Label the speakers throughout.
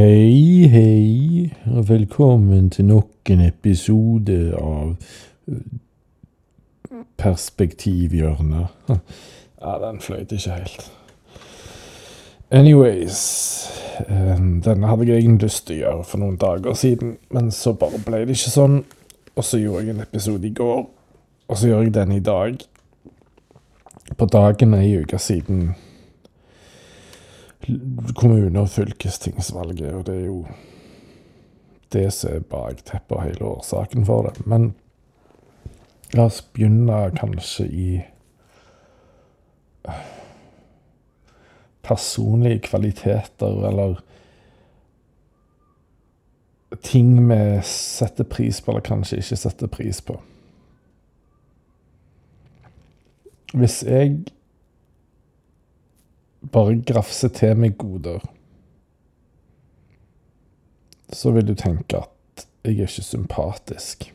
Speaker 1: Hei, hei, og velkommen til nok en episode av eh, Perspektivhjørnet. Ja, den fløyt ikke helt. Anyways eh, Denne hadde jeg egentlig lyst til å gjøre for noen dager siden, men så bare ble det ikke sånn. Og så gjorde jeg en episode i går, og så gjør jeg den i dag. På dagen ei uke siden kommune- og fylkestingsvalget, og det er jo det som er bakteppet og hele årsaken for det. Men la oss begynne kanskje i personlige kvaliteter, eller ting vi setter pris på, eller kanskje ikke setter pris på. Hvis jeg bare grafse til meg goder, så vil du tenke at jeg er ikke sympatisk.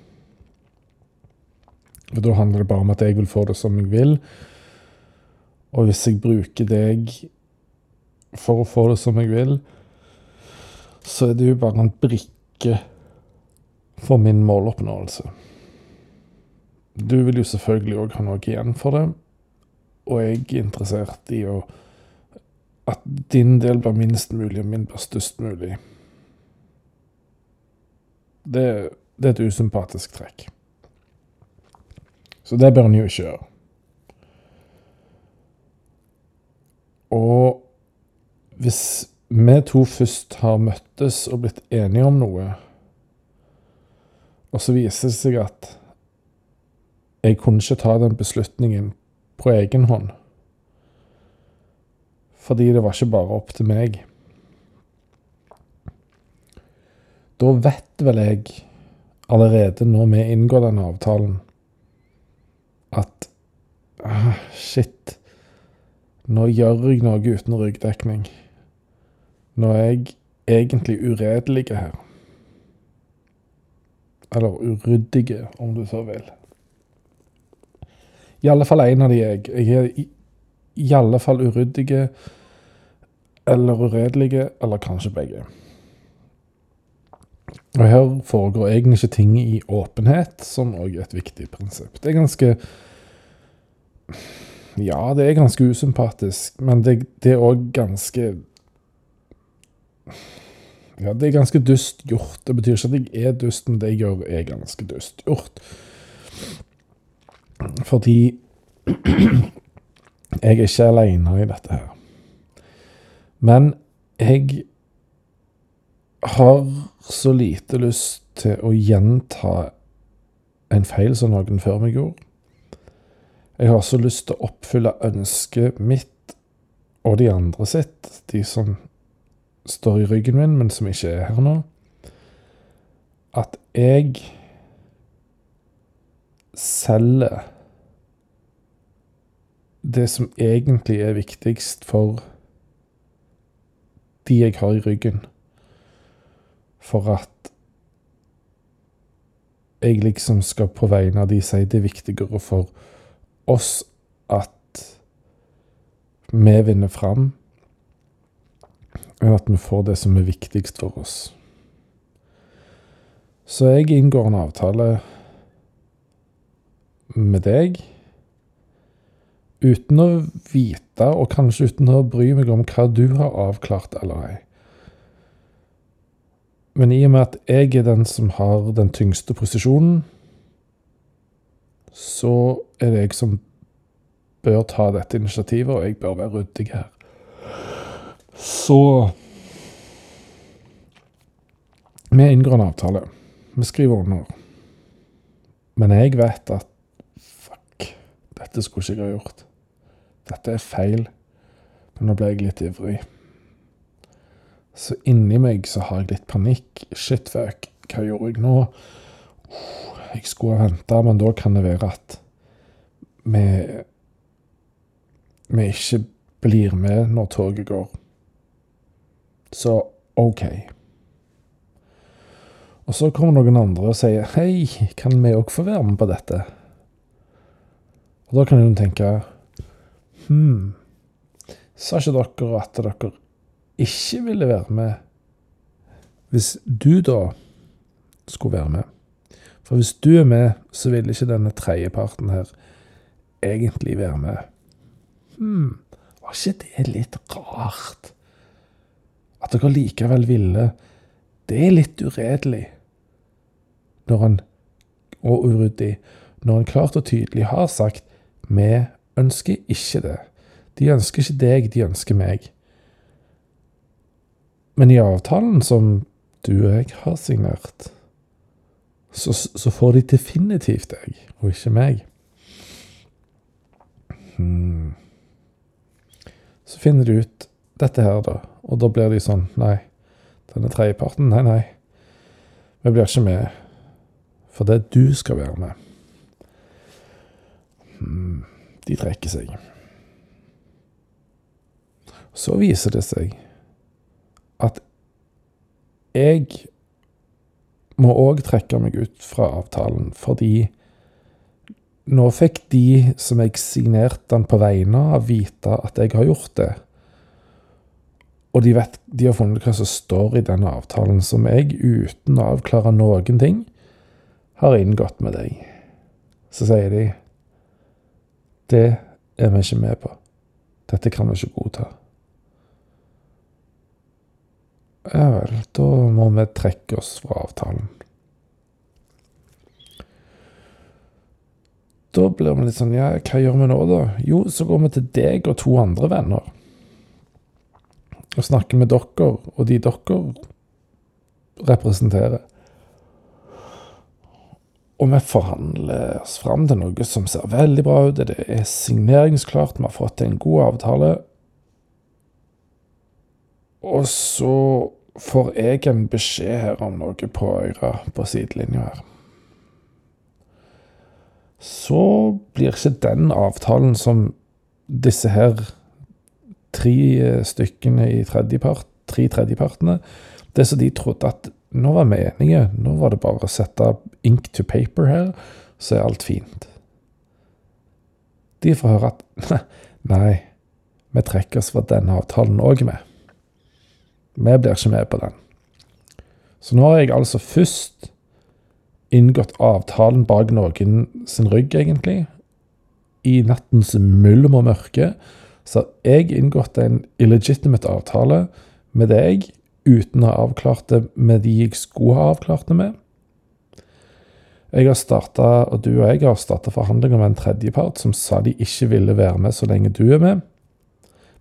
Speaker 1: For da handler det bare om at jeg vil få det som jeg vil. Og hvis jeg bruker deg for å få det som jeg vil, så er det jo bare en brikke for min måloppnåelse. Du vil jo selvfølgelig òg ha noe igjen for det, og jeg er interessert i å at din del blir minst mulig, og min blir størst mulig. Det, det er et usympatisk trekk. Så det bør en jo ikke gjøre. Og hvis vi to først har møttes og blitt enige om noe, og så viser det seg at jeg kunne ikke ta den beslutningen på egen hånd fordi det var ikke bare opp til meg. Da vet vel jeg allerede når vi inngår denne avtalen, at ah, shit, nå gjør jeg noe uten ryggdekning. Nå er jeg egentlig uredelig her. Eller uryddige, om du så vil. I alle fall en av de jeg. Jeg er i, alle fall uryddige eller uredelige, eller kanskje begge. Og her foregår egentlig ikke ting i åpenhet, som òg er et viktig prinsipp. Det er ganske Ja, det er ganske usympatisk, men det, det er òg ganske Ja, det er ganske dust gjort. Det betyr ikke at jeg er dust, men det jeg gjør, er ganske dust gjort. Fordi jeg er ikke aleine i dette her. Men jeg har så lite lyst til å gjenta en feil som noen før meg gjorde. Jeg har så lyst til å oppfylle ønsket mitt og de andre sitt, de som står i ryggen min, men som ikke er her nå. At jeg selger det som egentlig er viktigst for de jeg har i ryggen, for at jeg liksom skal på vegne av de si det er viktigere for oss at vi vinner fram, enn at vi får det som er viktigst for oss. Så jeg inngår en avtale med deg uten å vite, og kanskje uten å bry meg om hva du har avklart eller ei. Men i og med at jeg er den som har den tyngste posisjonen, så er det jeg som bør ta dette initiativet, og jeg bør være ryddig her. Så Vi inngår en avtale. Vi skriver under. Men jeg vet at fuck, dette skulle ikke jeg ha gjort. Dette er feil. Men nå ble jeg litt ivrig. Så inni meg så har jeg litt panikk. Shit, fuck, hva gjorde jeg nå? Jeg skulle ha venta, men da kan det være at vi vi ikke blir med når toget går. Så OK. Og så kommer noen andre og sier hei, kan vi òg få være med på dette? Og da kan hun tenke Hm, sa ikke dere at dere ikke ville være med hvis du da skulle være med For hvis du er med, så vil ikke denne tredjeparten her egentlig være med. Hm, var ikke det litt rart? At dere likevel ville. Det er litt uredelig. Når han, og uryddig, når han klart og tydelig har sagt vi ønsker ikke det. De ønsker ikke deg, de ønsker meg. Men i avtalen som du og jeg har signert, så, så får de definitivt deg, og ikke meg. Hmm. Så finner de ut dette her, da, og da blir de sånn Nei, denne tredjeparten, nei, nei. Vi blir ikke med, for det du skal være med. Hmm. De trekker seg. Så viser det seg at jeg må òg trekke meg ut fra avtalen, fordi nå fikk de som jeg signerte den på vegne av, vite at jeg har gjort det. Og de, vet, de har funnet hva som står i denne avtalen, som jeg, uten å avklare noen ting, har inngått med deg. Så sier de det er vi ikke med på. Dette kan vi ikke godta. Ja vel, da må vi trekke oss fra avtalen. Da blir vi litt sånn Ja, hva gjør vi nå, da? Jo, så går vi til deg og to andre venner. Og snakker med dere, og de dere representerer. Og vi forhandler oss fram til noe som ser veldig bra ut. Det er signeringsklart, vi har fått en god avtale. Og så får jeg en beskjed her om noe på øret på sidelinja her. Så blir ikke den avtalen som disse her tre stykkene i tredjepart, tre tredjepartene Det som de trodde at nå var vi enige, nå var det bare å sette ink to paper her, så er alt fint. De får høre at nei, vi trekker oss fra denne avtalen òg med. Vi blir ikke med på den. Så nå har jeg altså først inngått avtalen bak noen sin rygg, egentlig. I nattens mulm og mørke. Så har jeg inngått en illegitimate avtale med deg uten å ha avklart det med de jeg skulle ha avklart det med. Jeg har startet, og Du og jeg har starta forhandlinger med en tredjepart som sa de ikke ville være med så lenge du er med.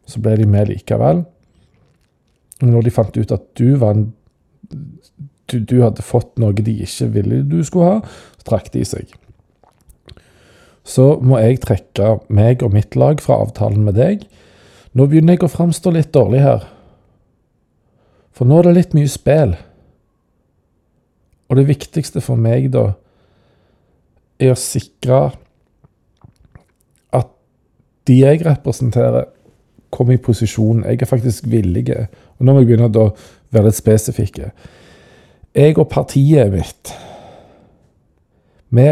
Speaker 1: Så ble de med likevel. Når de fant ut at du var en du, du, hadde fått noe de ikke ville du skulle ha, så trakk de seg. Så må jeg trekke meg og mitt lag fra avtalen med deg. Nå begynner jeg å framstå litt dårlig her. For nå er det litt mye spill. Og det viktigste for meg da er å sikre at de jeg representerer, kommer i posisjon. Jeg er faktisk villig. Og nå må jeg begynne å være litt spesifikke. Jeg og partiet mitt vi,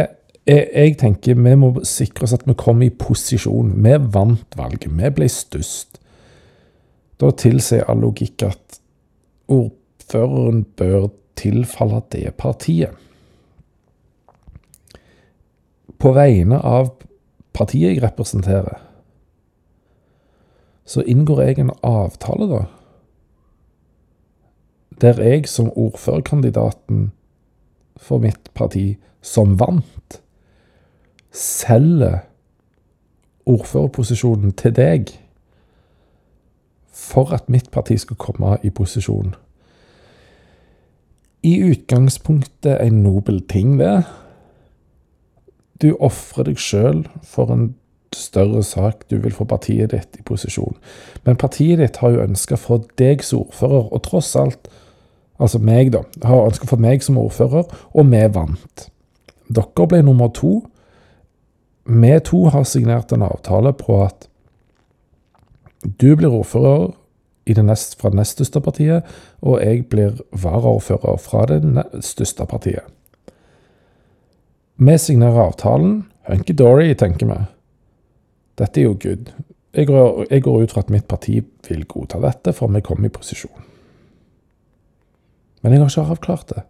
Speaker 1: jeg, jeg, tenker vi må sikre oss at vi kommer i posisjon. Vi vant valget. Vi ble størst. Da tilsier all logikk at ordføreren bør tilfalle det partiet. På vegne av partiet jeg representerer, så inngår jeg en avtale, da der jeg som ordførerkandidaten for mitt parti, som vant, selger ordførerposisjonen til deg for at mitt parti skal komme i posisjon. I utgangspunktet en nobel ting, det. Du ofrer deg sjøl for en større sak. Du vil få partiet ditt i posisjon. Men partiet ditt har jo ønska for deg som ordfører, og tross alt altså meg, da, har ønska for meg som ordfører, og vi vant. Dere ble nummer to. Vi to har signert en avtale på at du blir ordfører nest, fra det nest største partiet, og jeg blir varaordfører fra det største partiet. Vi signerer avtalen. Hunky-dory, tenker vi. Dette er jo good. Jeg går, jeg går ut fra at mitt parti vil godta dette, for vi kommer i posisjon. Men jeg har ikke avklart det.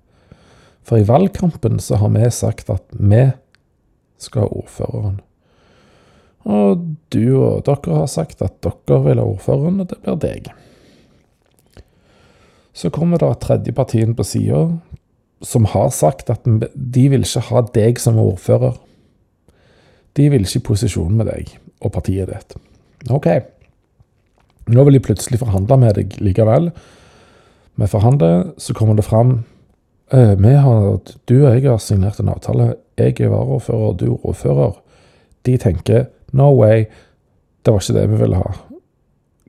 Speaker 1: For i valgkampen så har vi sagt at vi skal ha ordføreren. Og du og dere har sagt at dere vil ha ordføreren, og det blir deg. Så kommer da tredje partien på sida som har sagt at de vil ikke ha deg som ordfører. De vil ikke i posisjon med deg og partiet ditt. OK. Nå vil de plutselig forhandle med deg likevel. Vi forhandler, så kommer det fram eh, vi har, Du og jeg har signert en avtale. Jeg er varaordfører, du er ordfører. De tenker no way, det var ikke det vi ville ha.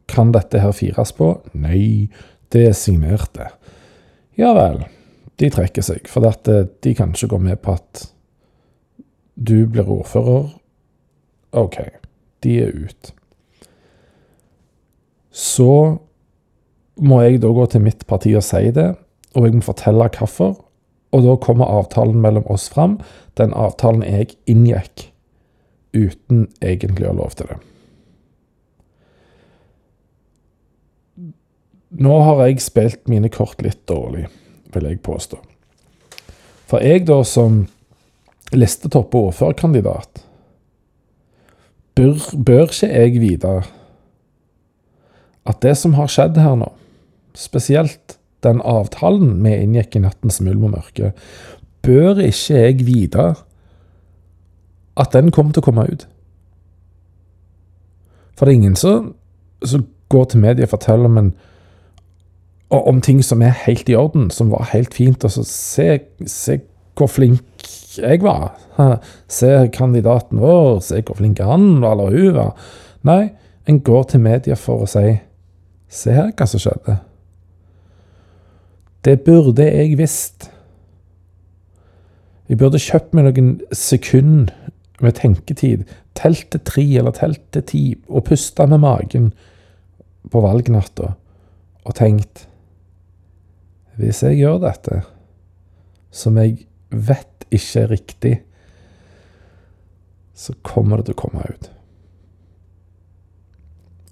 Speaker 1: Kan dette her fires på? Nei, det er signert, det. Ja vel. De trekker seg, for dette, eh, de kan ikke gå med på at du blir ordfører. OK, de er ut. Så må jeg da gå til mitt parti og si det, og jeg må fortelle hvorfor. Og da kommer avtalen mellom oss fram, den avtalen jeg inngikk uten egentlig å ha lov til det. Nå har jeg spilt mine kort litt dårlig, vil jeg påstå. For jeg, da, som listetopp- ordførerkandidat, bør, bør ikke jeg vite at det som har skjedd her nå, spesielt den avtalen vi inngikk i nattens mulm og mørke, bør ikke jeg vite at den kommer til å komme ut? For det er ingen som, som går til media og forteller om, en, om ting som er helt i orden, som var helt fint. Og så se, se hvor flink jeg var. Se kandidaten vår, se hvor flink han eller hun var. Nei, en går til media for å si Se her hva som skjedde. Det burde jeg visst. Jeg burde kjøpt meg noen sekunder med tenketid, telt til tre eller telt til ti, og pusta med magen på valgnatta og tenkt Hvis jeg gjør dette, som jeg vet ikke er riktig, så kommer det til å komme ut.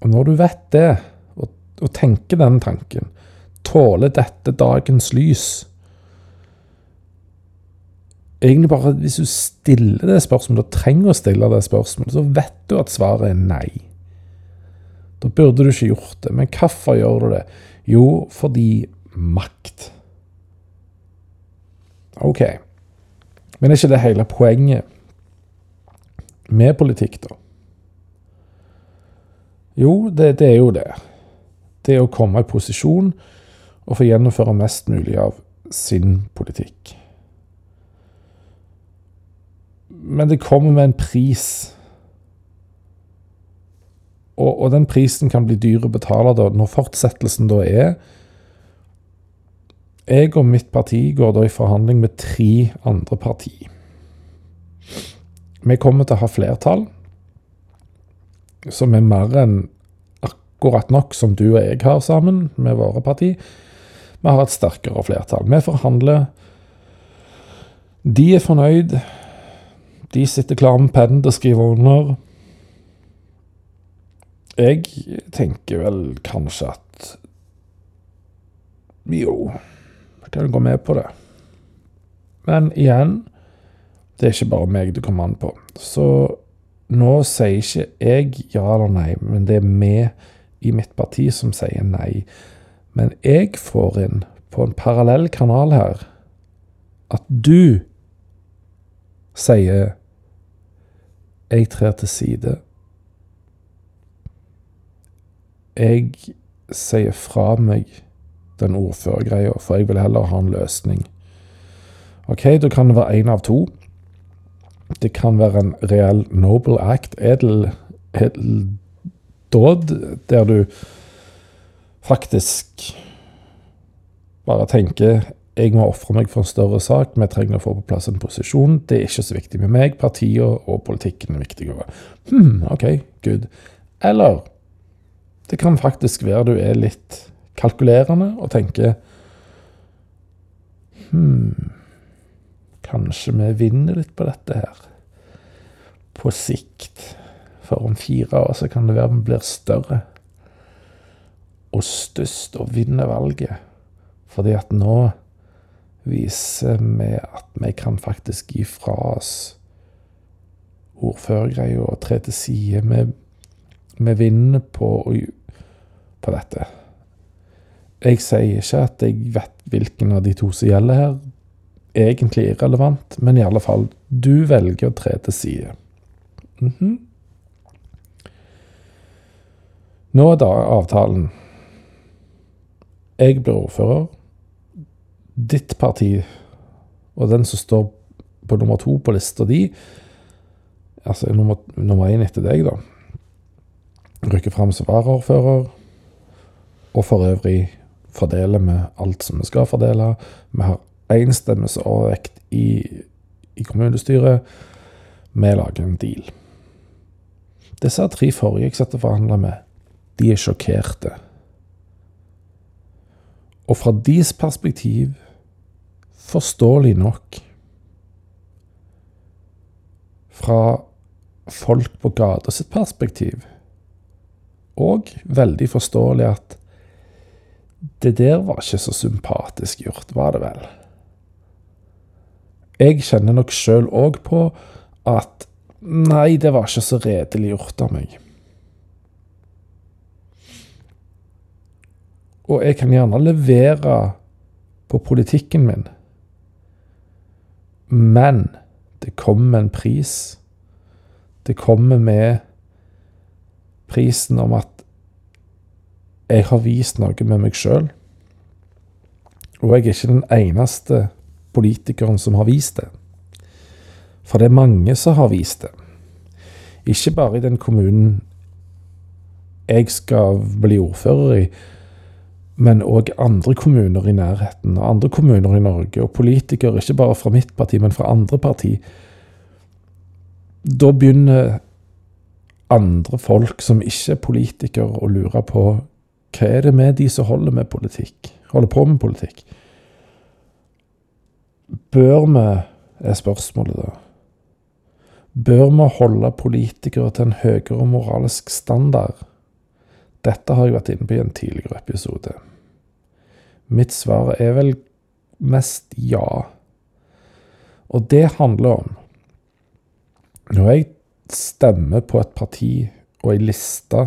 Speaker 1: Og når du vet det, og tenker den tanken. Tåler dette dagens lys? Egentlig bare Hvis du stiller det spørsmålet, og trenger å stille det spørsmålet, så vet du at svaret er nei. Da burde du ikke gjort det. Men hvorfor gjør du det? Jo, fordi makt. OK. Men er ikke det hele poenget med politikk, da? Jo, det, det er jo det det å komme i posisjon og få gjennomføre mest mulig av sin politikk. Men det kommer med en pris. Og, og den prisen kan bli dyr å betale da, når fortsettelsen da er Jeg og mitt parti går da i forhandling med tre andre partier. Vi kommer til å ha flertall som er mer enn akkurat nok som du og jeg har sammen med våre parti. Vi har et sterkere flertall. Vi forhandler. De er fornøyd. De sitter klare med pennen til å skrive under. Jeg tenker vel kanskje at Jo, kan gå med på det. Men igjen, det er ikke bare meg det kommer an på. Så nå sier ikke jeg ja eller nei, men det er vi i mitt parti som sier nei. Men jeg får inn på en parallell kanal her at du sier jeg trer til side. Jeg sier fra meg den ordførergreia, for jeg vil heller ha en løsning. OK, da kan det være én av to. Det kan være en reell noble act, edel, edel dåd der du faktisk bare tenker jeg må ofre meg for en større sak, vi trenger å få på plass en posisjon. Det er ikke så viktig med meg, partiet og politikken er viktigere. Hm, OK, good. Eller det kan faktisk være du er litt kalkulerende og tenker Hm, kanskje vi vinner litt på dette her. På sikt. For om fire år så kan det være vi blir større og størst og vinner valget. Fordi at nå viser vi at vi kan faktisk gi fra oss ordførergreia og tre til side. Vi, vi vinner på, på dette. Jeg sier ikke at jeg vet hvilken av de to som gjelder her. Egentlig irrelevant, men i alle fall, du velger å tre til side. Mm -hmm. Nå er da avtalen. Jeg blir ordfører. Ditt parti og den som står på nummer to på lista di, altså nummer, nummer én etter deg, da, rykker fram som varaordfører. Og for øvrig fordeler vi alt som vi skal fordele. Vi har én stemmes overvekt i, i kommunestyret. Vi lager en deal. Disse tre forrige jeg satt og forhandla med, de er sjokkerte. Og fra deres perspektiv, forståelig nok Fra folk på gata sitt perspektiv, og veldig forståelig at det der var ikke så sympatisk gjort, var det vel? Jeg kjenner nok sjøl òg på at nei, det var ikke så redelig gjort av meg. Og jeg kan gjerne levere på politikken min, men det kommer en pris. Det kommer med prisen om at jeg har vist noe med meg sjøl. Og jeg er ikke den eneste politikeren som har vist det. For det er mange som har vist det. Ikke bare i den kommunen jeg skal bli ordfører i, men òg andre kommuner i nærheten, og andre kommuner i Norge, og politikere, ikke bare fra mitt parti, men fra andre parti. Da begynner andre folk som ikke er politikere, å lure på hva er det med de som holder med politikk, holder på med politikk? Bør vi, er spørsmålet da, bør vi holde politikere til en høyere moralsk standard? Dette har jeg vært inne på i en tidligere episode. Mitt svar er vel mest ja. Og det handler om Når jeg stemmer på et parti og ei liste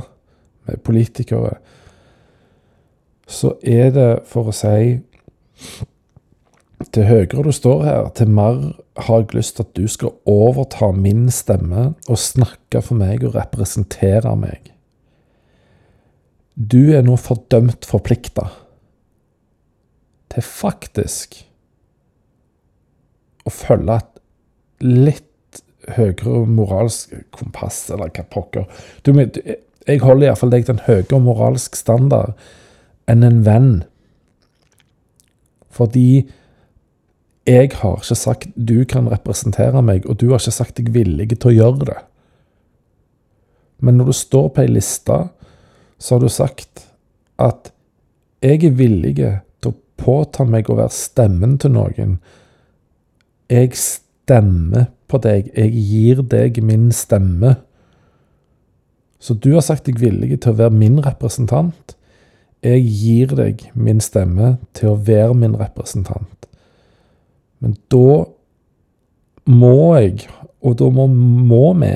Speaker 1: med politikere, så er det for å si Til høyere du står her, til mer har jeg lyst til at du skal overta min stemme og snakke for meg og representere meg. Du er nå fordømt forplikta til faktisk å følge et litt høyere moralsk kompass, eller hva pokker. Du, jeg holder iallfall deg til en høyere moralsk standard enn en venn. Fordi jeg har ikke sagt du kan representere meg, og du har ikke sagt deg villig til å gjøre det. Men når du står på ei liste, så har du sagt at jeg er villig til å påta meg å være stemmen til noen. Jeg stemmer på deg. Jeg gir deg min stemme. Så du har sagt deg villig til å være min representant. Jeg gir deg min stemme til å være min representant. Men da må jeg, og da må, må vi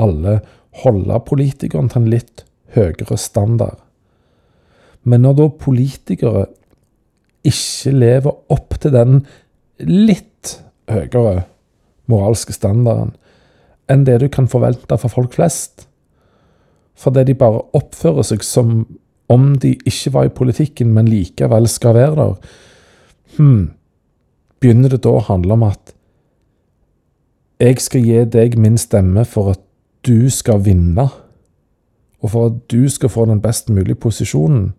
Speaker 1: alle, holde politikeren til en litt høyere standard. Men når da politikere ikke lever opp til den litt høyere moralske standarden enn det du kan forvente for folk flest, fordi de bare oppfører seg som om de ikke var i politikken, men likevel skal være der, hmm, begynner det da å handle om at jeg skal gi deg min stemme for at du skal vinne, og for at du skal få den best mulige posisjonen.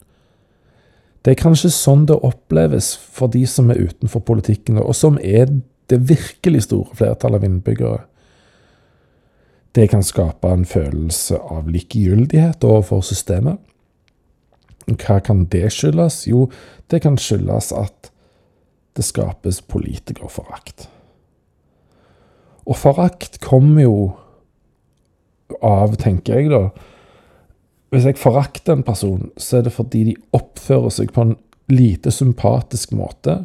Speaker 1: Det er kanskje sånn det oppleves for de som er utenfor politikken, og som er det virkelig store flertallet av innbyggere. Det kan skape en følelse av likegyldighet overfor systemet. Hva kan det skyldes? Jo, det kan skyldes at det skapes politikerforakt. Og forakt kommer jo av, tenker jeg da Hvis jeg forakter en person, så er det fordi de oppfører seg på en lite sympatisk måte.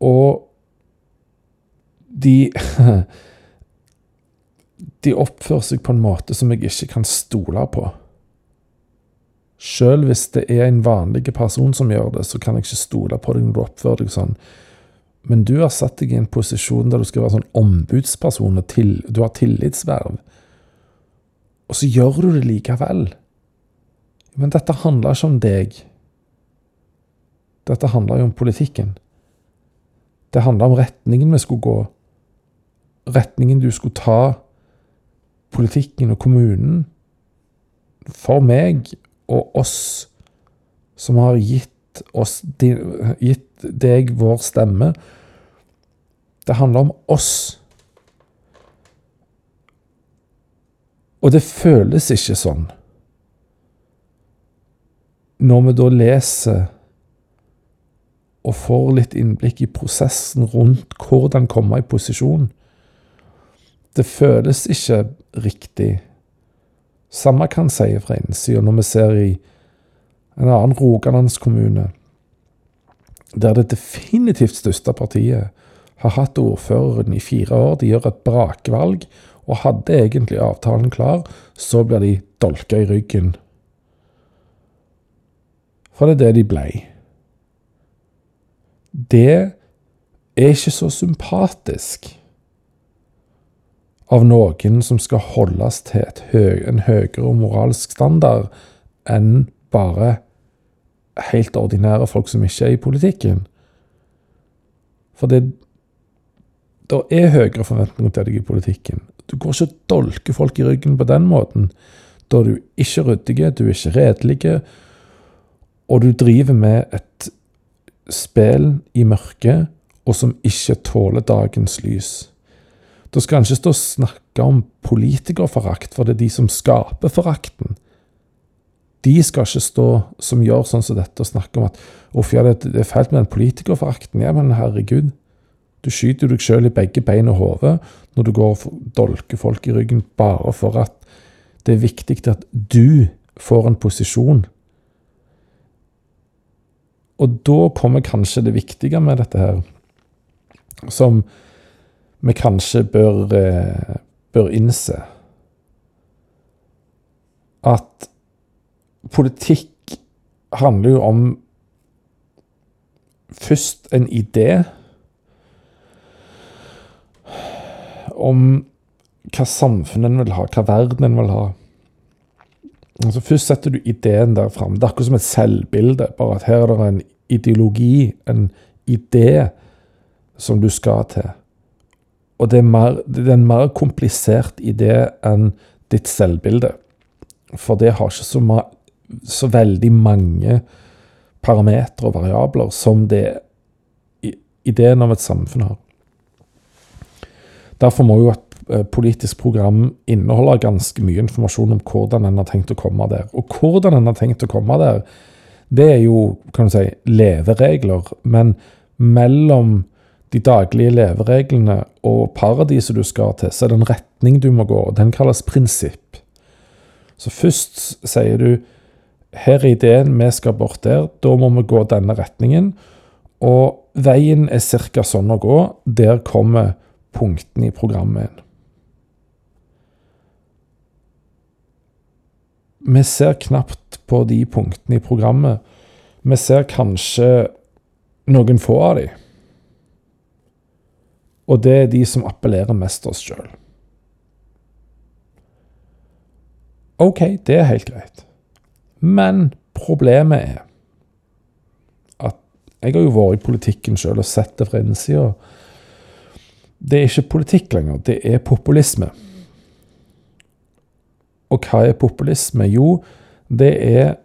Speaker 1: Og de De oppfører seg på en måte som jeg ikke kan stole på. Sjøl hvis det er en vanlig person som gjør det, så kan jeg ikke stole på deg når du oppfører deg sånn. Men du har satt deg i en posisjon der du skal være sånn ombudsperson, og til, du har tillitsverv. Og så gjør du det likevel. Men dette handler ikke om deg. Dette handler jo om politikken. Det handler om retningen vi skulle gå. Retningen du skulle ta politikken og kommunen. For meg og oss som har gitt, oss, gitt deg vår stemme. Det handler om oss. Og det føles ikke sånn. Når vi da leser og får litt innblikk i prosessen rundt hvordan komme i posisjon. Det føles ikke riktig. Samme kan si fra innsida når vi ser i en annen rogalandskommune, der det definitivt største partiet har hatt ordføreren i fire år. De gjør et brakvalg og hadde egentlig avtalen klar. Så blir de dolka i ryggen. For det er det de blei. Det er ikke så sympatisk av noen som skal holdes til høy, en høyere moralsk standard enn bare helt ordinære folk som ikke er i politikken. For det det er høyere forventninger til deg i politikken. Du går ikke og dolker folk i ryggen på den måten. Da er du ikke ryddig, du er ikke redelig, og du driver med et spill i mørket og som ikke tåler dagens lys. Da skal han ikke stå og snakke om politikerforakt, for det er de som skaper forakten. De skal ikke stå som gjør sånn som dette og snakke om at uff, ja, det er feilt med den politikerforakten. Ja, men herregud. Du skyter deg sjøl i begge bein og hodet når du går og dolker folk i ryggen bare for at det er viktig at du får en posisjon. Og da kommer kanskje det viktige med dette her, som vi kanskje bør, eh, bør innse. At politikk handler jo om først en idé om hva samfunnet en vil ha, hva verden en vil ha. Altså Først setter du ideen der fram. Det er akkurat som et selvbilde. Bare at her er det en ideologi, en idé, som du skal til. Og det er, mer, det er en mer komplisert idé enn ditt selvbilde. For det har ikke så, så veldig mange parametere og variabler som det ideen om et samfunn har. Derfor må jo et eh, politisk program inneholde ganske mye informasjon om hvordan en har tenkt å komme der. Og hvordan en har tenkt å komme der, det er jo kan du si, leveregler. Men mellom de daglige levereglene og paradiset du skal til, så er det en retning du må gå. Den kalles prinsipp. Så først sier du her er ideen, vi skal bort der. Da må vi gå denne retningen. Og veien er ca. sånn å gå. Der kommer punktene i programmet. Vi ser knapt på de punktene i programmet. Vi ser kanskje noen få av de. Og det er de som appellerer mest oss sjøl. OK, det er helt greit. Men problemet er at jeg har jo vært i politikken sjøl og sett det fra innsida det er ikke politikk lenger, det er populisme. Og hva er populisme? Jo, det er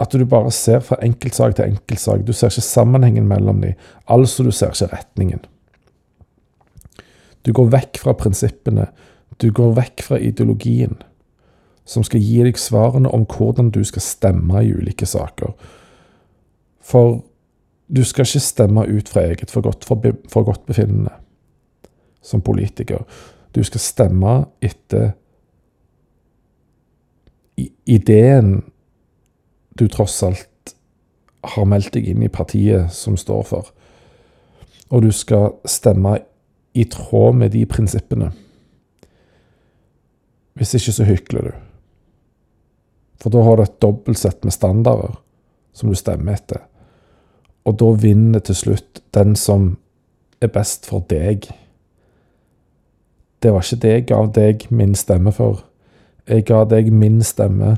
Speaker 1: at du bare ser fra enkeltsak til enkeltsak. Du ser ikke sammenhengen mellom dem. Altså, du ser ikke retningen. Du går vekk fra prinsippene. Du går vekk fra ideologien, som skal gi deg svarene om hvordan du skal stemme i ulike saker. For du skal ikke stemme ut fra eget forgodtbefinnende som politiker. Du skal stemme etter ideen du tross alt har meldt deg inn i partiet som står for. og du skal stemme i tråd med de prinsippene. Hvis ikke så hykler du. For da har du et dobbeltsett med standarder som du stemmer etter. Og da vinner til slutt den som er best for deg. Det var ikke det jeg ga deg min stemme for. Jeg ga deg min stemme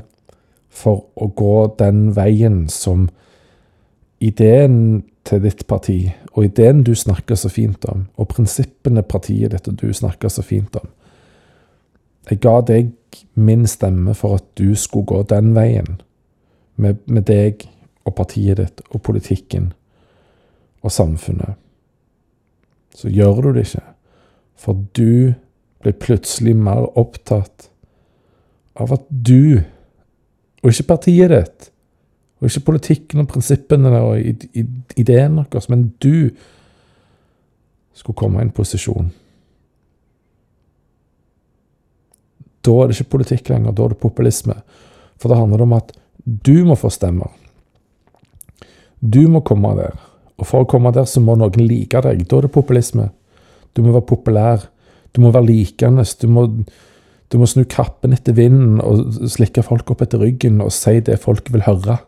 Speaker 1: for å gå den veien som ideen til ditt parti, og ideen du snakker så fint om, og prinsippene partiet ditt og du snakker så fint om. Jeg ga deg min stemme for at du skulle gå den veien, med, med deg og partiet ditt og politikken og samfunnet. Så gjør du det ikke, for du blir plutselig mer opptatt av at du, og ikke partiet ditt, og ikke politikken og prinsippene og ideen deres, men du skulle komme i en posisjon. Da er det ikke politikk lenger, da er det populisme. For det handler om at du må få stemmer. Du må komme der. Og for å komme der, så må noen like deg. Da er det populisme. Du må være populær. Du må være likende. Du må, du må snu kappen etter vinden og slikke folk opp etter ryggen og si det folk vil høre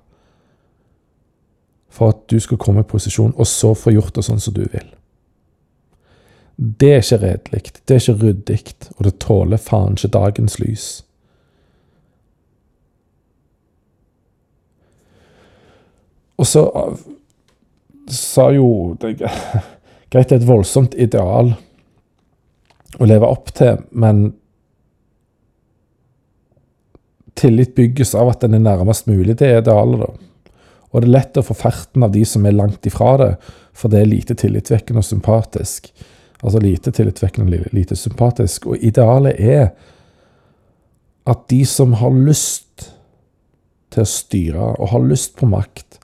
Speaker 1: for at du skal komme i posisjon, og så få gjort det sånn som du vil. Det er ikke redelig, det er ikke ryddig, og det tåler faen ikke dagens lys. Og så sa jo Greit, det er et voldsomt ideal å leve opp til, men tillit bygges av at den er nærmest mulig det idealet, da. Og det er lett å få ferten av de som er langt ifra det, for det er lite tillitvekkende og sympatisk. Altså lite tillitvekkende og lite sympatisk. Og idealet er at de som har lyst til å styre og har lyst på makt,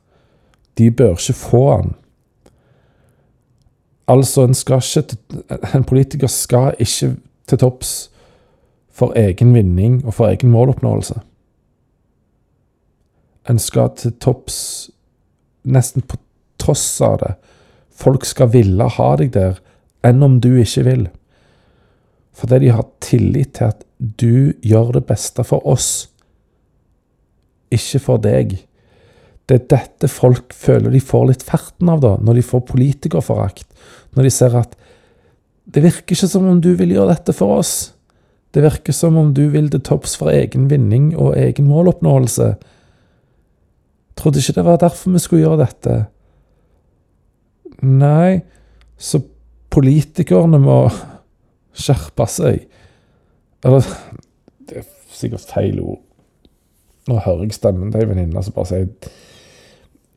Speaker 1: de bør ikke få den. Altså, en, ikke, en politiker skal ikke til topps for egen vinning og for egen måloppnåelse. En skal til topps nesten på tross av det. Folk skal ville ha deg der, enn om du ikke vil. Fordi de har tillit til at du gjør det beste for oss, ikke for deg. Det er dette folk føler de får litt ferten av, da, når de får politikerforakt. Når de ser at det virker ikke som om du vil gjøre dette for oss. Det virker som om du vil til topps for egen vinning og egen måloppnåelse. Trodde ikke det var derfor vi skulle gjøre dette. Nei, så politikerne må skjerpe seg. Eller Det er sikkert feil ord. Nå hører jeg stemmen til ei venninne som bare sier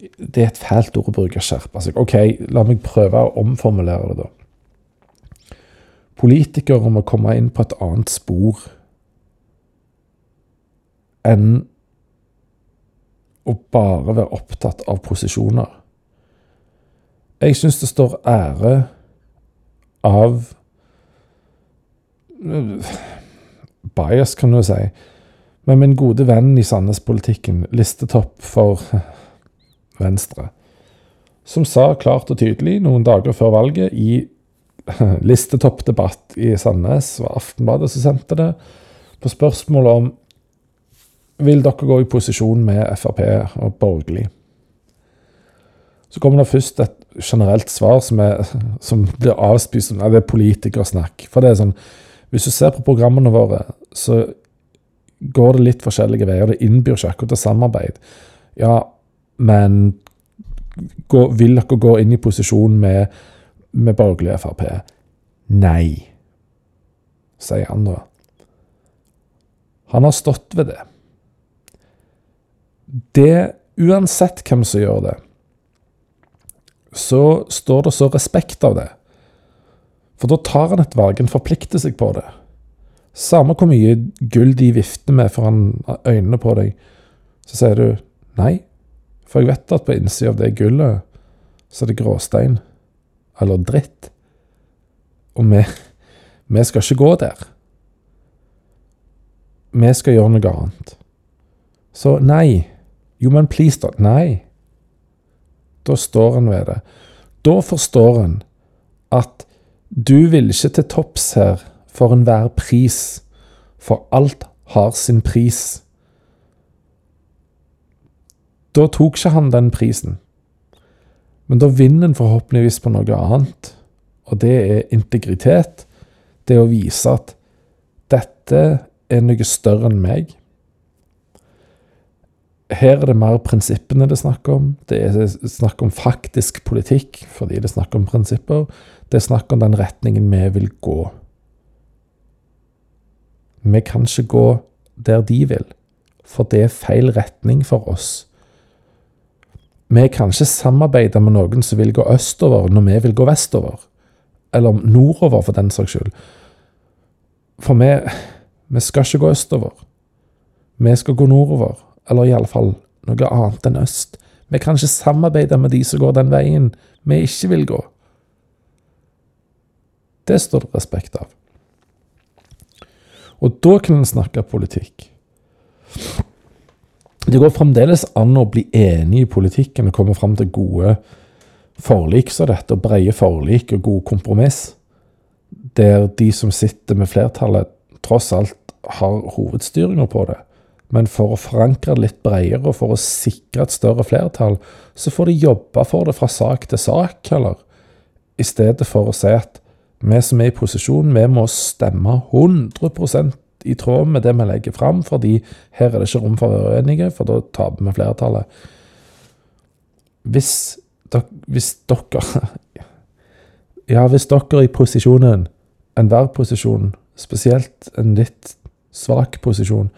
Speaker 1: Det er et fælt ord å bruke, skjerpe seg. OK, la meg prøve å omformulere det, da. Politikere må komme inn på et annet spor enn å bare være opptatt av posisjoner. Jeg syns det står ære av Bias, kan du si. Men min gode venn i Sandnes-politikken, listetopp for Venstre, som sa klart og tydelig noen dager før valget i listetoppdebatt i Sandnes, var Aftenbladet som sendte det, på spørsmål om vil dere gå i posisjon med Frp og borgerlig. Så kommer det først et generelt svar som, er, som blir avspist som det er politikersnakk. For det er sånn Hvis du ser på programmene våre, så går det litt forskjellige veier. Det innbyr ikke akkurat til samarbeid. Ja, men gå, vil dere gå inn i posisjon med, med borgerlig Frp? Nei, sier han da. Han har stått ved det det Uansett hvem som gjør det, så står det så respekt av det. For da tar han et valg, han forplikter seg på det. Samme hvor mye gull de vifter med foran øynene på deg, så sier du nei. For jeg vet at på innsida av det gullet, så er det gråstein. Eller dritt. Og vi, vi skal ikke gå der. Vi skal gjøre noe annet. Så nei. Jo, men please, da. Nei. Da står en ved det. Da forstår en at du vil ikke til topps her for enhver pris, for alt har sin pris. Da tok ikke han den prisen. Men da vinner en forhåpentligvis på noe annet, og det er integritet. Det å vise at dette er noe større enn meg. Her er det mer prinsippene det er snakk om. Det er snakk om faktisk politikk fordi det er snakk om prinsipper. Det er snakk om den retningen vi vil gå. Vi kan ikke gå der de vil, for det er feil retning for oss. Vi kan ikke samarbeide med noen som vil gå østover, når vi vil gå vestover. Eller nordover, for den saks skyld. For vi, vi skal ikke gå østover. Vi skal gå nordover. Eller iallfall noe annet enn øst. Vi kan ikke samarbeide med de som går den veien vi ikke vil gå. Det står det respekt av. Og da kan en snakke politikk. Det går fremdeles an å bli enig i politikken og komme fram til gode forlik som dette, og brede forlik og gode kompromiss, der de som sitter med flertallet, tross alt har hovedstyringa på det. Men for å forankre det litt bredere og for å sikre et større flertall, så får de jobbe for det fra sak til sak, heller. I stedet for å si at vi som er i posisjon, vi må stemme 100 i tråd med det vi legger fram, fordi her er det ikke rom for å være uenige, for da taper vi flertallet. Hvis dere, hvis dere Ja, hvis dere er i posisjonen, enhver posisjon, spesielt en litt svak posisjon,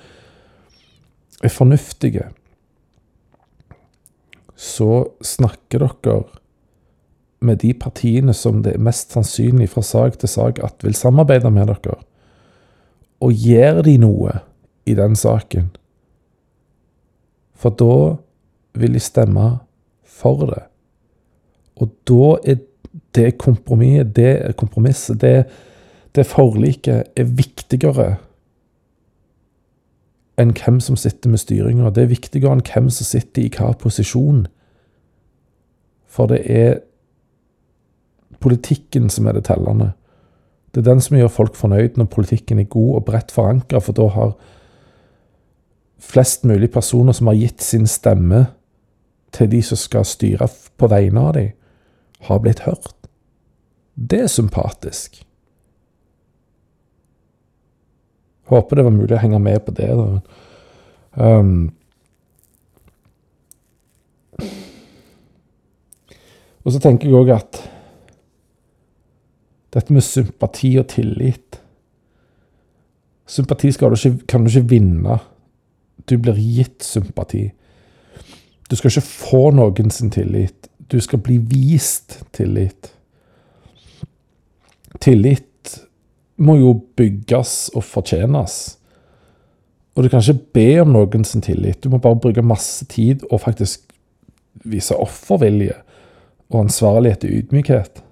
Speaker 1: er fornuftige, så snakker dere med de partiene som det er mest sannsynlig fra sak til sak at vil samarbeide med dere og gjør de noe i den saken, for da vil de stemme for det. Og da er det kompromisset, det kompromisset, det, det forliket, er viktigere enn hvem som sitter med styringa. Det er viktigere enn hvem som sitter i hva posisjon. For det er politikken som er det tellende. Det er den som gjør folk fornøyd når politikken er god og bredt forankra, for da har flest mulig personer som har gitt sin stemme til de som skal styre på vegne av dem, har blitt hørt. Det er sympatisk. Håper det var mulig å henge med på det. Um, og så tenker jeg òg at dette med sympati og tillit. Sympati du ikke, kan du ikke vinne. Du blir gitt sympati. Du skal ikke få noen sin tillit. Du skal bli vist tillit. Tillit må jo bygges og fortjenes. Og du kan ikke be om noen sin tillit. Du må bare bruke masse tid og faktisk vise offervilje og ansvarlighet og ydmykhet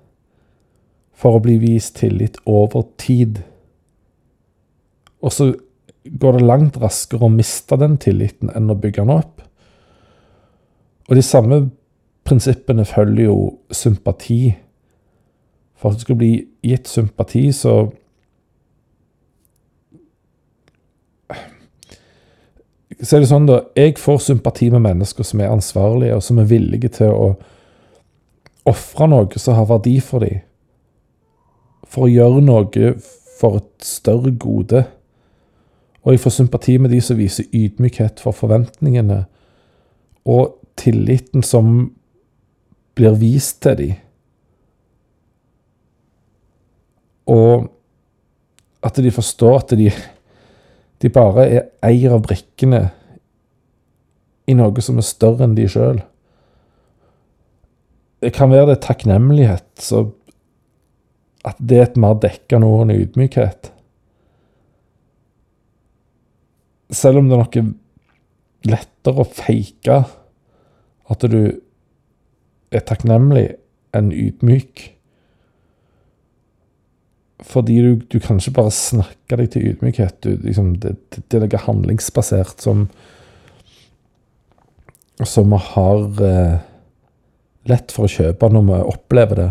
Speaker 1: for å bli vist tillit over tid. Og så går det langt raskere å miste den tilliten enn å bygge den opp. Og de samme prinsippene følger jo sympati. For at du skal bli gitt sympati, så Så er det sånn, da. Jeg får sympati med mennesker som er ansvarlige, og som er villige til å ofre noe som har verdi for dem for å gjøre noe for et større gode. Og jeg får sympati med de som viser ydmykhet for forventningene, og tilliten som blir vist til dem. Og at de forstår at de, de bare er eier av brikkene i noe som er større enn de sjøl. Det kan være det takknemlighet som at det er et mer dekkende ord enn ydmykhet. Selv om det er noe lettere å fake at du er takknemlig enn ydmyk. Fordi du, du kan ikke bare snakke deg til ydmykhet. Du, liksom, det, det, er noe handlingsbasert som Som vi har eh, lett for å kjøpe når vi opplever det.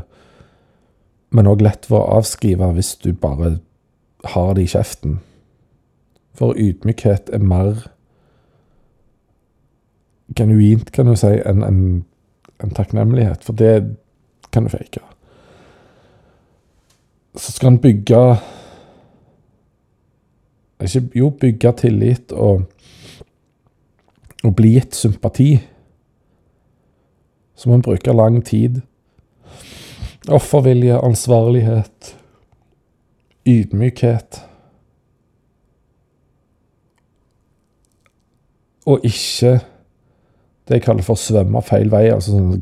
Speaker 1: Men òg lett for å avskrive hvis du bare har det i kjeften. For ydmykhet er mer genuint, kan du si, enn en, en takknemlighet. For det kan du fake. Så skal en bygge ikke, Jo, bygge tillit og, og bli gitt sympati. Så må en bruke lang tid. Offervilje, ansvarlighet, ydmykhet. Og ikke det jeg kaller for svømme feil vei. altså sånn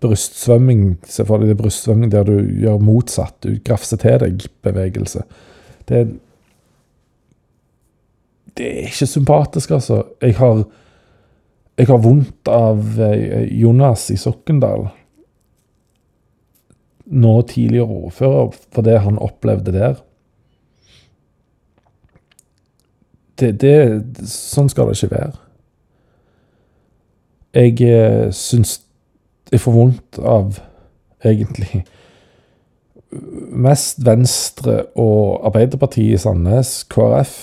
Speaker 1: brystsvømming. Se for deg det brystsvømming der du gjør motsatt. Du grafser til deg-bevegelse. Det, det er ikke sympatisk, altså. Jeg har, jeg har vondt av eh, Jonas i Sokkendal. Nå tidligere ordfører, for det han opplevde der. Det, det, sånn skal det ikke være. Jeg eh, syns jeg får vondt av, egentlig, mest Venstre og Arbeiderpartiet i Sandnes, KrF.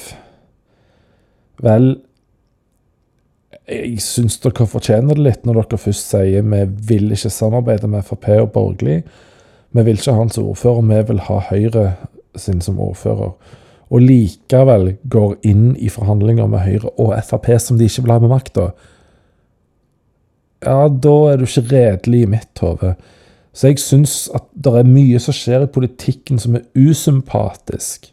Speaker 1: Vel, jeg syns dere fortjener det litt når dere først sier vi vil ikke samarbeide med Frp og borgerlig. Vi vil ikke ha han som ordfører, vi vil ha Høyre sin som ordfører. Og likevel går inn i forhandlinger med Høyre og Frp som de ikke vil ha med makta ja, da er du ikke redelig i mitt hode. Så jeg syns at det er mye som skjer i politikken som er usympatisk.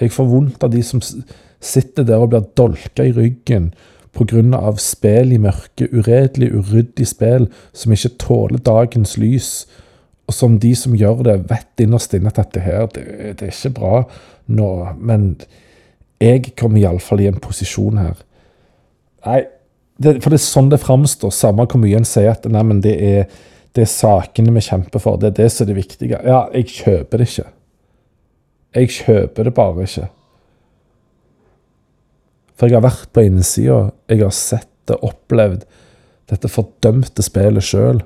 Speaker 1: Jeg får vondt av de som sitter der og blir dolka i ryggen pga. spill i mørket, uredelig, uryddig spill som ikke tåler dagens lys, og som de som gjør det, vet innerst inne at dette her, det, det er ikke bra nå, men jeg kommer iallfall i en posisjon her. Nei, det, For det er sånn det framstår, samme hvor mye en sier at nei, men det er, det er sakene vi kjemper for, det er det som er det viktige. Ja, jeg kjøper det ikke. Jeg kjøper det bare ikke. For jeg har vært på innsida, jeg har sett det, opplevd dette fordømte spillet sjøl.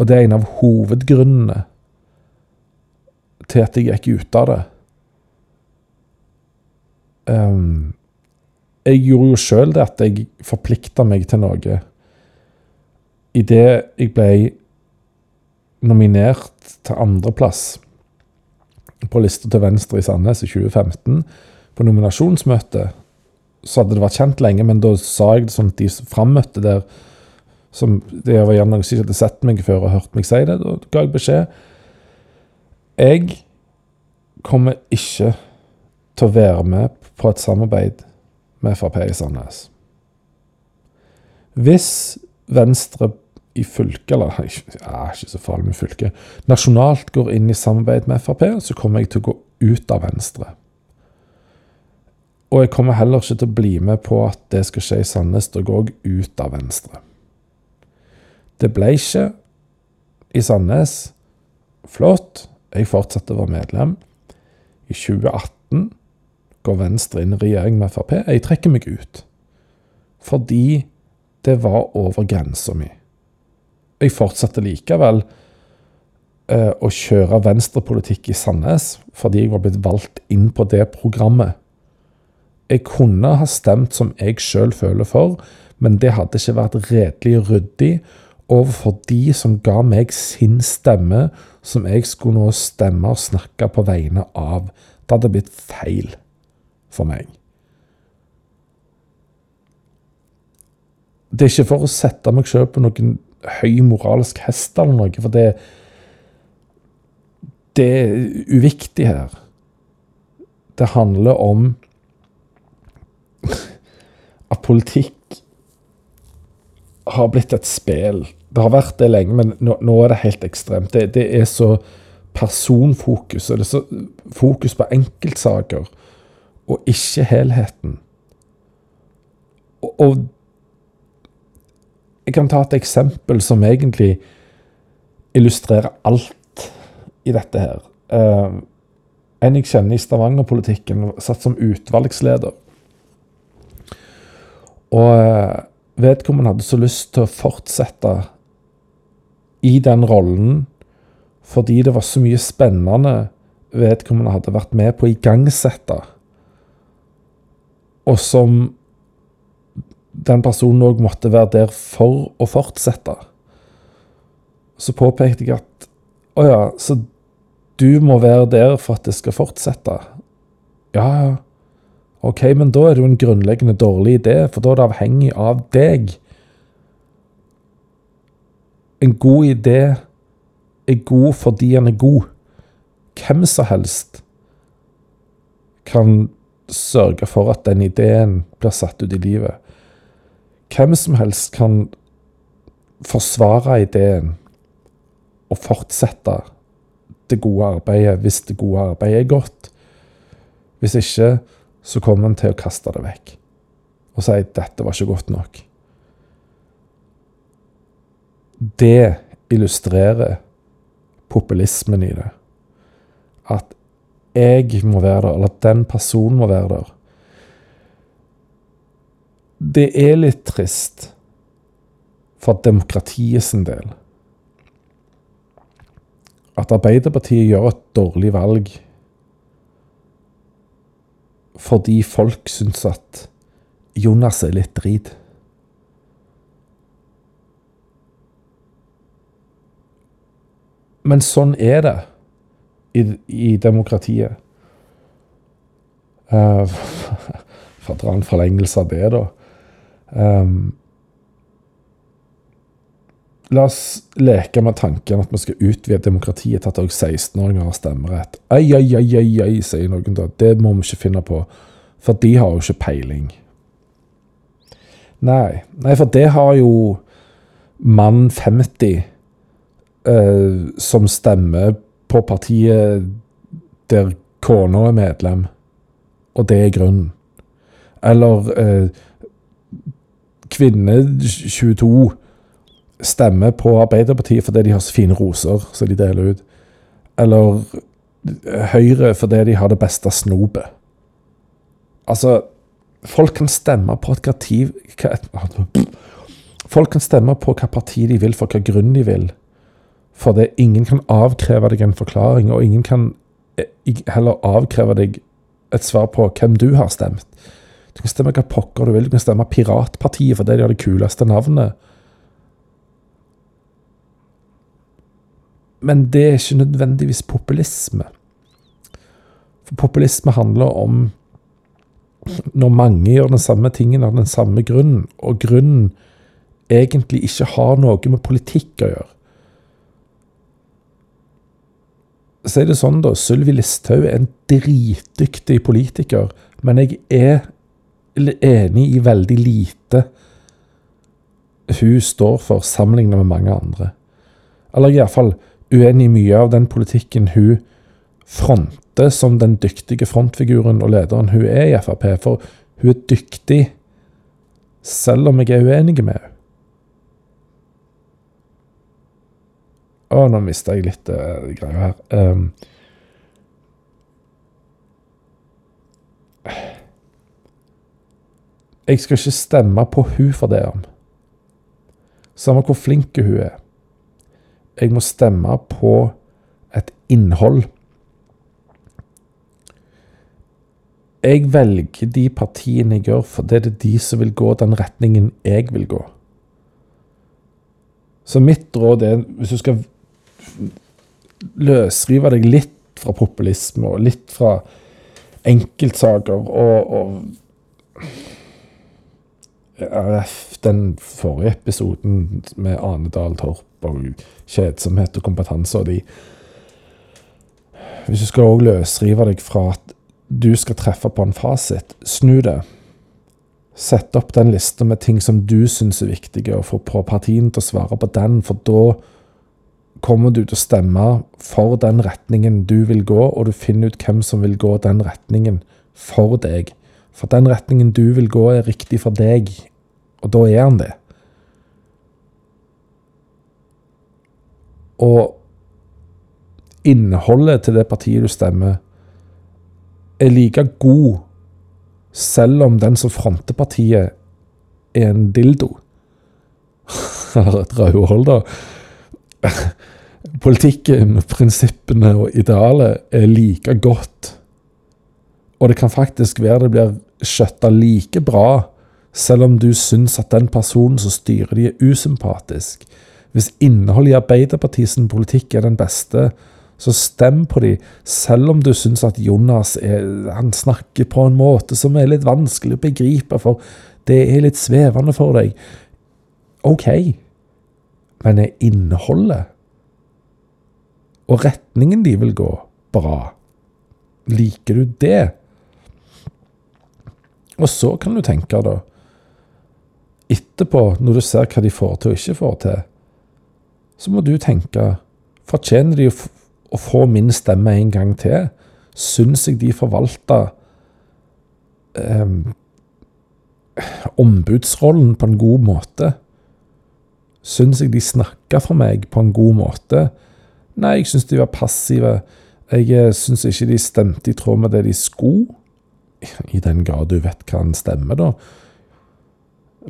Speaker 1: Og det er en av hovedgrunnene til at jeg gikk ut av det. Um, jeg gjorde jo sjøl det at jeg forplikta meg til noe. Idet jeg ble nominert til andreplass på lista til Venstre i Sandnes i 2015, på nominasjonsmøtet, så hadde det vært kjent lenge, men da sa jeg det sånn at de frammøtte der som Det var gjerne ikke hadde sett meg før og hørt meg si det. Da ga jeg beskjed. Jeg kommer ikke til å være med på et samarbeid med Frp i Sandnes. Hvis Venstre i fylket, eller ja, ikke så farlig med fylket, nasjonalt går inn i samarbeid med Frp, så kommer jeg til å gå ut av Venstre. Og jeg kommer heller ikke til å bli med på at det skal skje i Sandnes. Da går jeg ut av Venstre. Det ble ikke i Sandnes. Flott. Jeg fortsatte å være medlem. I 2018 går Venstre inn i regjering med Frp. Jeg trekker meg ut. Fordi det var over grensa mi. Jeg fortsatte likevel eh, å kjøre venstrepolitikk i Sandnes fordi jeg var blitt valgt inn på det programmet. Jeg kunne ha stemt som jeg sjøl føler for, men det hadde ikke vært redelig ryddig overfor de som ga meg sin stemme, som jeg skulle nå stemme og snakke på vegne av. Det hadde blitt feil for meg. Det er ikke for å sette meg sjøl på noen høy moralsk hest eller noe, for det, det er uviktig her. Det handler om at politikk har blitt et spill. Det har vært det lenge, men nå, nå er det helt ekstremt. Det, det, er så personfokus, det er så fokus på enkeltsaker og ikke helheten. Og, og jeg kan ta et eksempel som egentlig illustrerer alt i dette her. Uh, en jeg kjenner i Stavanger-politikken, satt som utvalgsleder. Og uh, vedkommende hadde så lyst til å fortsette i den rollen fordi det var så mye spennende vedkommende hadde vært med på å igangsette, og som den personen òg måtte være der for å fortsette. Så påpekte jeg at å ja, så du må være der for at det skal fortsette. Ja, ja. Ok, men da er det jo en grunnleggende dårlig idé, for da er det avhengig av deg. En god idé er god fordi den er god. Hvem som helst kan sørge for at den ideen blir satt ut i livet. Hvem som helst kan forsvare ideen og fortsette det gode arbeidet hvis det gode arbeidet er godt. Hvis ikke, så kommer en til å kaste det vekk og si dette var ikke godt nok. Det illustrerer populismen i det. At jeg må være der, eller at den personen må være der. Det er litt trist for demokratiet sin del at Arbeiderpartiet gjør et dårlig valg fordi folk syns at Jonas er litt drit. Men sånn er det i, i demokratiet. Uh, for å dra en forlengelse av det, da. Um, La oss leke med tanken at vi skal utvide demokratiet til at også 16-åringer har stemmerett. Ai, ai, ai, ai, ai, sier noen da. Det må vi ikke finne på. For de har jo ikke peiling. Nei, Nei for det har jo mann 50 eh, som stemmer på partiet der kona er medlem, og det er grunnen. Eller eh, kvinne 22 stemmer på Arbeiderpartiet fordi de har så fine roser som de deler ut. Eller Høyre fordi de har det beste snopet. Altså, folk kan stemme på et parti Folk kan stemme på hva parti de vil, for hva grunn de vil. For det, ingen kan avkreve deg en forklaring, og ingen kan eh, heller avkreve deg et svar på hvem du har stemt. Du kan stemme hva pokker du vil. Du kan stemme Piratpartiet fordi de har det kuleste navnet. Men det er ikke nødvendigvis populisme. For populisme handler om når mange gjør den samme tingen av den samme grunnen, og grunnen egentlig ikke har noe med politikk å gjøre. Så er det sånn, da. Sylvi Listhaug er en dritdyktig politiker, men jeg er enig i veldig lite hun står for, sammenlignet med mange andre. Eller iallfall uenig i mye av den politikken hun fronter som den dyktige frontfiguren og lederen hun er i Frp. For hun er dyktig selv om jeg er uenig med henne. Å, nå mista jeg litt uh, greia her. Um, jeg skal ikke stemme på hun for det om. Samme hvor flink hun er jeg må stemme på et innhold. Jeg velger de partiene jeg gjør, for det er det de som vil gå den retningen jeg vil gå. Så mitt råd er, hvis du skal løsrive deg litt fra populisme og litt fra enkeltsaker og, og den forrige episoden med Ane Dahl Torp og kjedsomhet og kompetanse og de Hvis du skal òg løsrive deg fra at du skal treffe på en fasit, snu det. Sett opp den lista med ting som du syns er viktige, og få partiene til å svare på den, for da kommer du til å stemme for den retningen du vil gå, og du finner ut hvem som vil gå den retningen for deg. For den retningen du vil gå, er riktig for deg, og da er han det. Og innholdet til det partiet du stemmer, er like god selv om den som fronter partiet, er en dildo. Eller et rødhold, da. politikken, prinsippene og idealet er like godt. Og det kan faktisk være det blir skjøtta like bra, selv om du syns at den personen som styrer de, er usympatisk. Hvis innholdet i Arbeiderpartiets politikk er den beste, så stem på de, selv om du syns at Jonas er, han snakker på en måte som er litt vanskelig å begripe, for det er litt svevende for deg. OK, men er innholdet og retningen de vil gå, bra? Liker du det? Og så kan du tenke, da, etterpå, når du ser hva de får til og ikke får til, så må du tenke Fortjener de å få min stemme en gang til? Syns jeg de forvalter eh, ombudsrollen på en god måte? Syns jeg de snakka for meg på en god måte? Nei, jeg syns de var passive. Jeg eh, syns ikke de stemte i tråd med det de skulle. I den grad du vet hva en stemmer, da.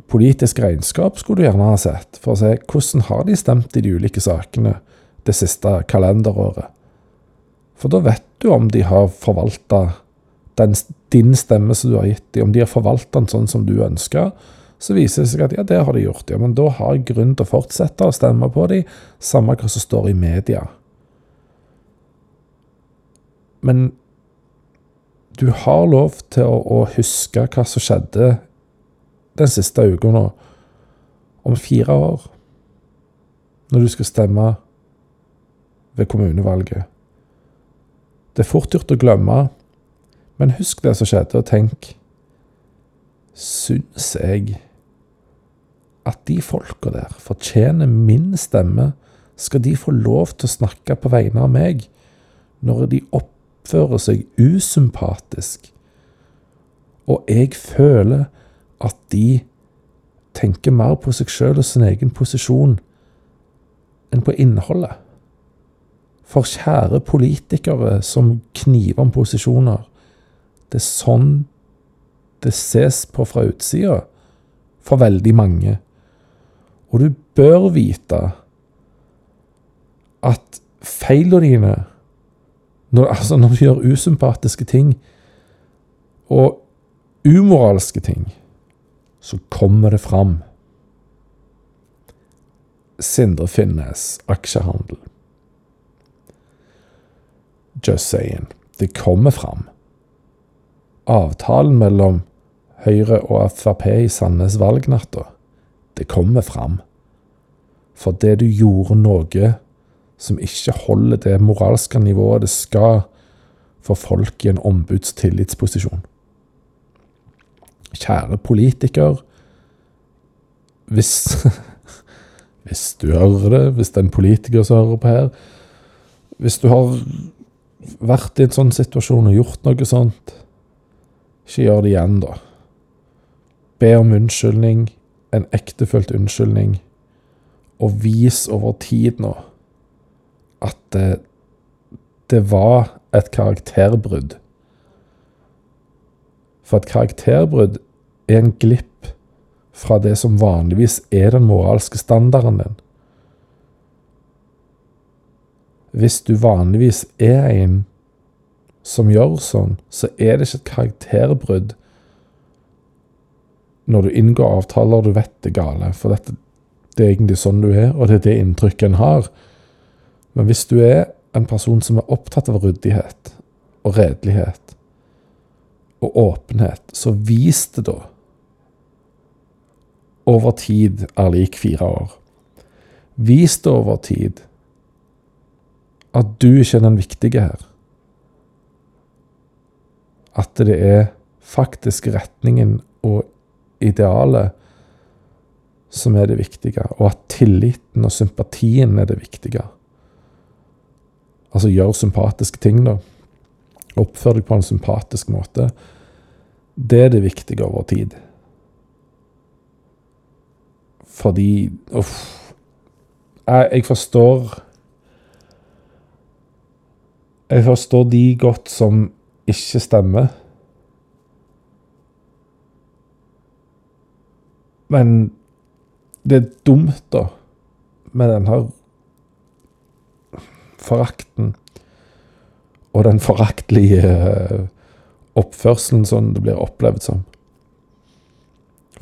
Speaker 1: Politisk regnskap skulle du gjerne ha sett, for å se hvordan har de stemt i de ulike sakene det siste kalenderåret. For da vet du om de har forvalta din stemme som du har gitt dem, om de har forvalta den sånn som du ønsker. Så viser det seg at ja, det har de gjort, ja, men da har jeg grunn til å fortsette å stemme på dem, samme hva som står i media. Men du har lov til å, å huske hva som skjedde den siste uka nå, om fire år, når du skal stemme ved kommunevalget. Det er fort gjort å glemme, men husk det som skjedde, og tenk Syns jeg at de folka der fortjener min stemme? Skal de få lov til å snakke på vegne av meg når de oppfører seg usympatisk? Og jeg føler at de tenker mer på seg sjøl og sin egen posisjon enn på innholdet. For kjære politikere som kniver om posisjoner, det er sånn det ses på fra utsida for veldig mange. Og du bør vite at feilene dine når, altså når du gjør usympatiske ting og umoralske ting, så kommer det fram. Sindre Finnes, aksjehandel. Just saying. Det kommer fram. Avtalen mellom Høyre og Frp i Sandnes valgnatta det kommer fram. Det du gjorde noe som ikke holder det moralske nivået det skal for folk i en ombudstillitsposisjon. Kjære politiker, hvis Hvis du hører det, hvis det er en politiker som hører på her Hvis du har vært i en sånn situasjon og gjort noe sånt, ikke gjør det igjen, da. Be om unnskyldning en ektefølt unnskyldning, og vis over tid nå at det, det var et karakterbrudd. For et karakterbrudd er en glipp fra det som vanligvis er den moralske standarden din. Hvis du vanligvis er en som gjør sånn, så er det ikke et karakterbrudd når du inngår avtaler du vet det er gale. For dette, det er egentlig sånn du er, og det er det inntrykket en har. Men hvis du er en person som er opptatt av ryddighet og redelighet og åpenhet, så vis det da. Over tid er lik fire år. Vis det over tid at du ikke er den viktige her. At det er faktisk retningen og idealet som er det viktige, og at tilliten og sympatien er det viktige. Altså gjør sympatiske ting, da. Oppfør deg på en sympatisk måte. Det er det viktige over tid. Fordi Uff. Jeg, jeg forstår Jeg forstår de godt som ikke stemmer. Men det er dumt, da, med den her forakten og den foraktlige eh, oppførselen sånn det blir opplevd som.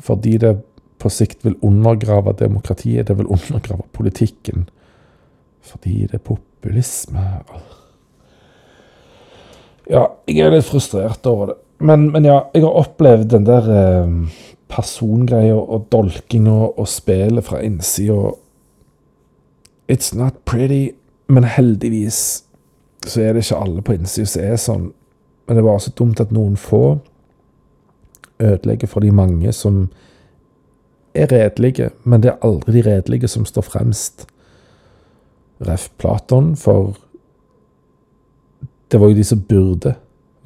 Speaker 1: Fordi det på sikt vil undergrave demokratiet, det vil undergrave politikken. Fordi det er populisme. Ja, jeg er litt frustrert over det. Men, men ja, jeg har opplevd den der eh, persongreia og dolkinga og spillet fra innsida. It's not pretty, men heldigvis så er det ikke alle på innsida som er sånn. Men det er bare så dumt at noen få ødelegger for de mange som er redelige, men det er aldri de redelige som står fremst. Ref. Platon, for det var jo de som burde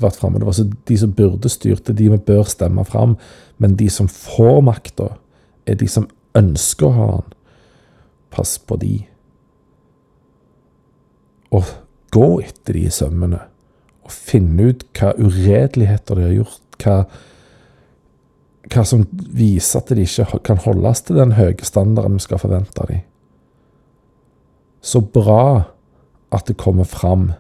Speaker 1: vært framme. Det var de som burde styrte, de vi bør stemme fram. Men de som får makta, er de som ønsker å ha den. Pass på de. Og gå etter de i sømmene. Og finne ut hva uredeligheter de har gjort. Hva, hva som viser at de ikke kan holdes til den høye standarden vi skal forvente av dem. Så bra at det kommer fram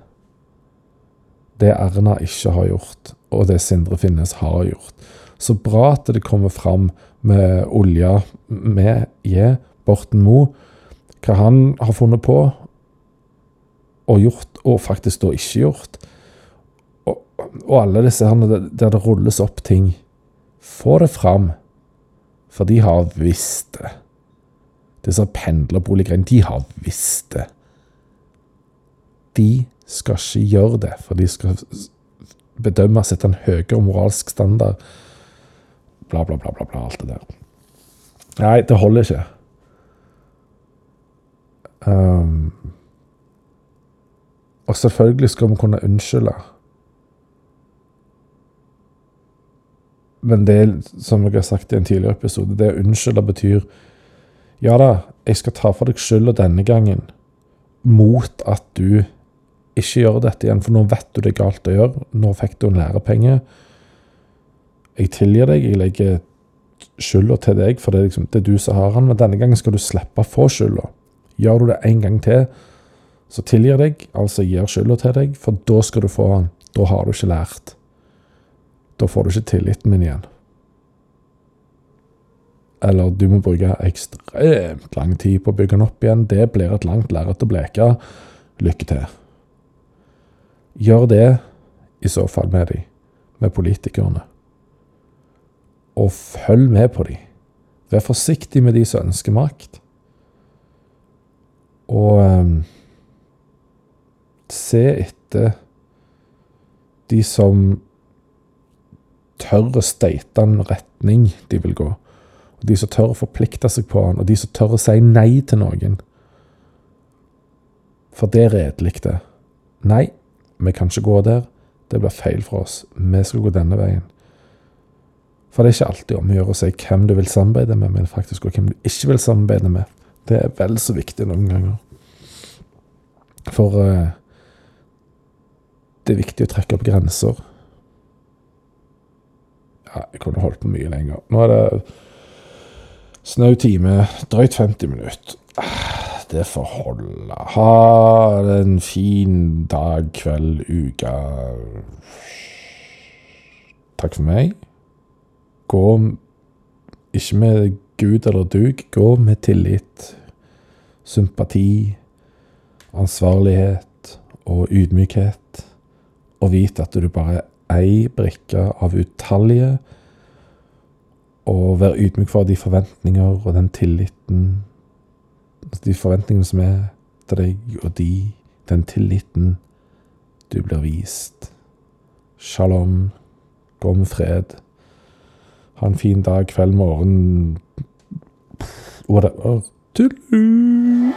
Speaker 1: det Erna ikke har gjort, og det Sindre Finnes har gjort. Så bra at det kommer fram med olja med J. Borten Moe, hva han har funnet på og gjort, og faktisk da ikke gjort. Og, og alle disse her der det rulles opp ting. Få det fram, for de har visst det. Disse pendlerboliggreiene, de har visst det. De skal ikke gjøre det, for de skal bedømmes etter en høyere moralsk standard. Bla, bla, bla, bla, bla, alt det der. Nei, det holder ikke. Um, og selvfølgelig skal vi kunne unnskylde. Men det, som jeg har sagt i en tidligere episode, det å unnskylde betyr Ja da, jeg skal ta for deg skylda denne gangen, mot at du ikke gjøre dette igjen, for nå vet du det er galt å gjøre. Nå fikk du en lærepenge. Jeg tilgir deg, jeg legger skylda til deg, for det er, liksom, det er, du som har den, men denne gangen skal du slippe å få skylda. Gjør du det en gang til, så tilgir deg, altså gir skylda til deg, for da skal du få den. Da har du ikke lært. Da får du ikke tilliten min igjen. Eller du må bruke ekstremt lang tid på å bygge den opp igjen. Det blir et langt lerret å bleke. Lykke til. Gjør det i så fall med de, med politikerne. Og følg med på de. Vær forsiktig med de som ønsker makt. Og um, se etter de som tør å steite en retning de vil gå. Og De som tør å forplikte seg på den, og de som tør å si nei til noen. For det er redelig, det. Nei, vi kan ikke gå der. Det blir feil for oss. Vi skal gå denne veien. For det er ikke alltid om å gjøre å si hvem du vil samarbeide med, men faktisk også hvem du ikke vil samarbeide med. Det er vel så viktig noen ganger. For uh, det er viktig å trekke opp grenser. Ja, jeg kunne holdt på mye lenger. Nå er det snau time, drøyt 50 minutter det får holde. Ha en fin dag, kveld, uke. Takk for meg. Gå ikke med Gud eller dug, gå med tillit, sympati, ansvarlighet og ydmykhet. Og vite at du bare er ei brikke av utallige. Og vær ydmyk for de forventninger og den tilliten de forventningene som er til deg, og de, den tilliten du blir vist. Shalom. Gå med fred. Ha en fin dag, kveld, morgen Whatever. Tudelu!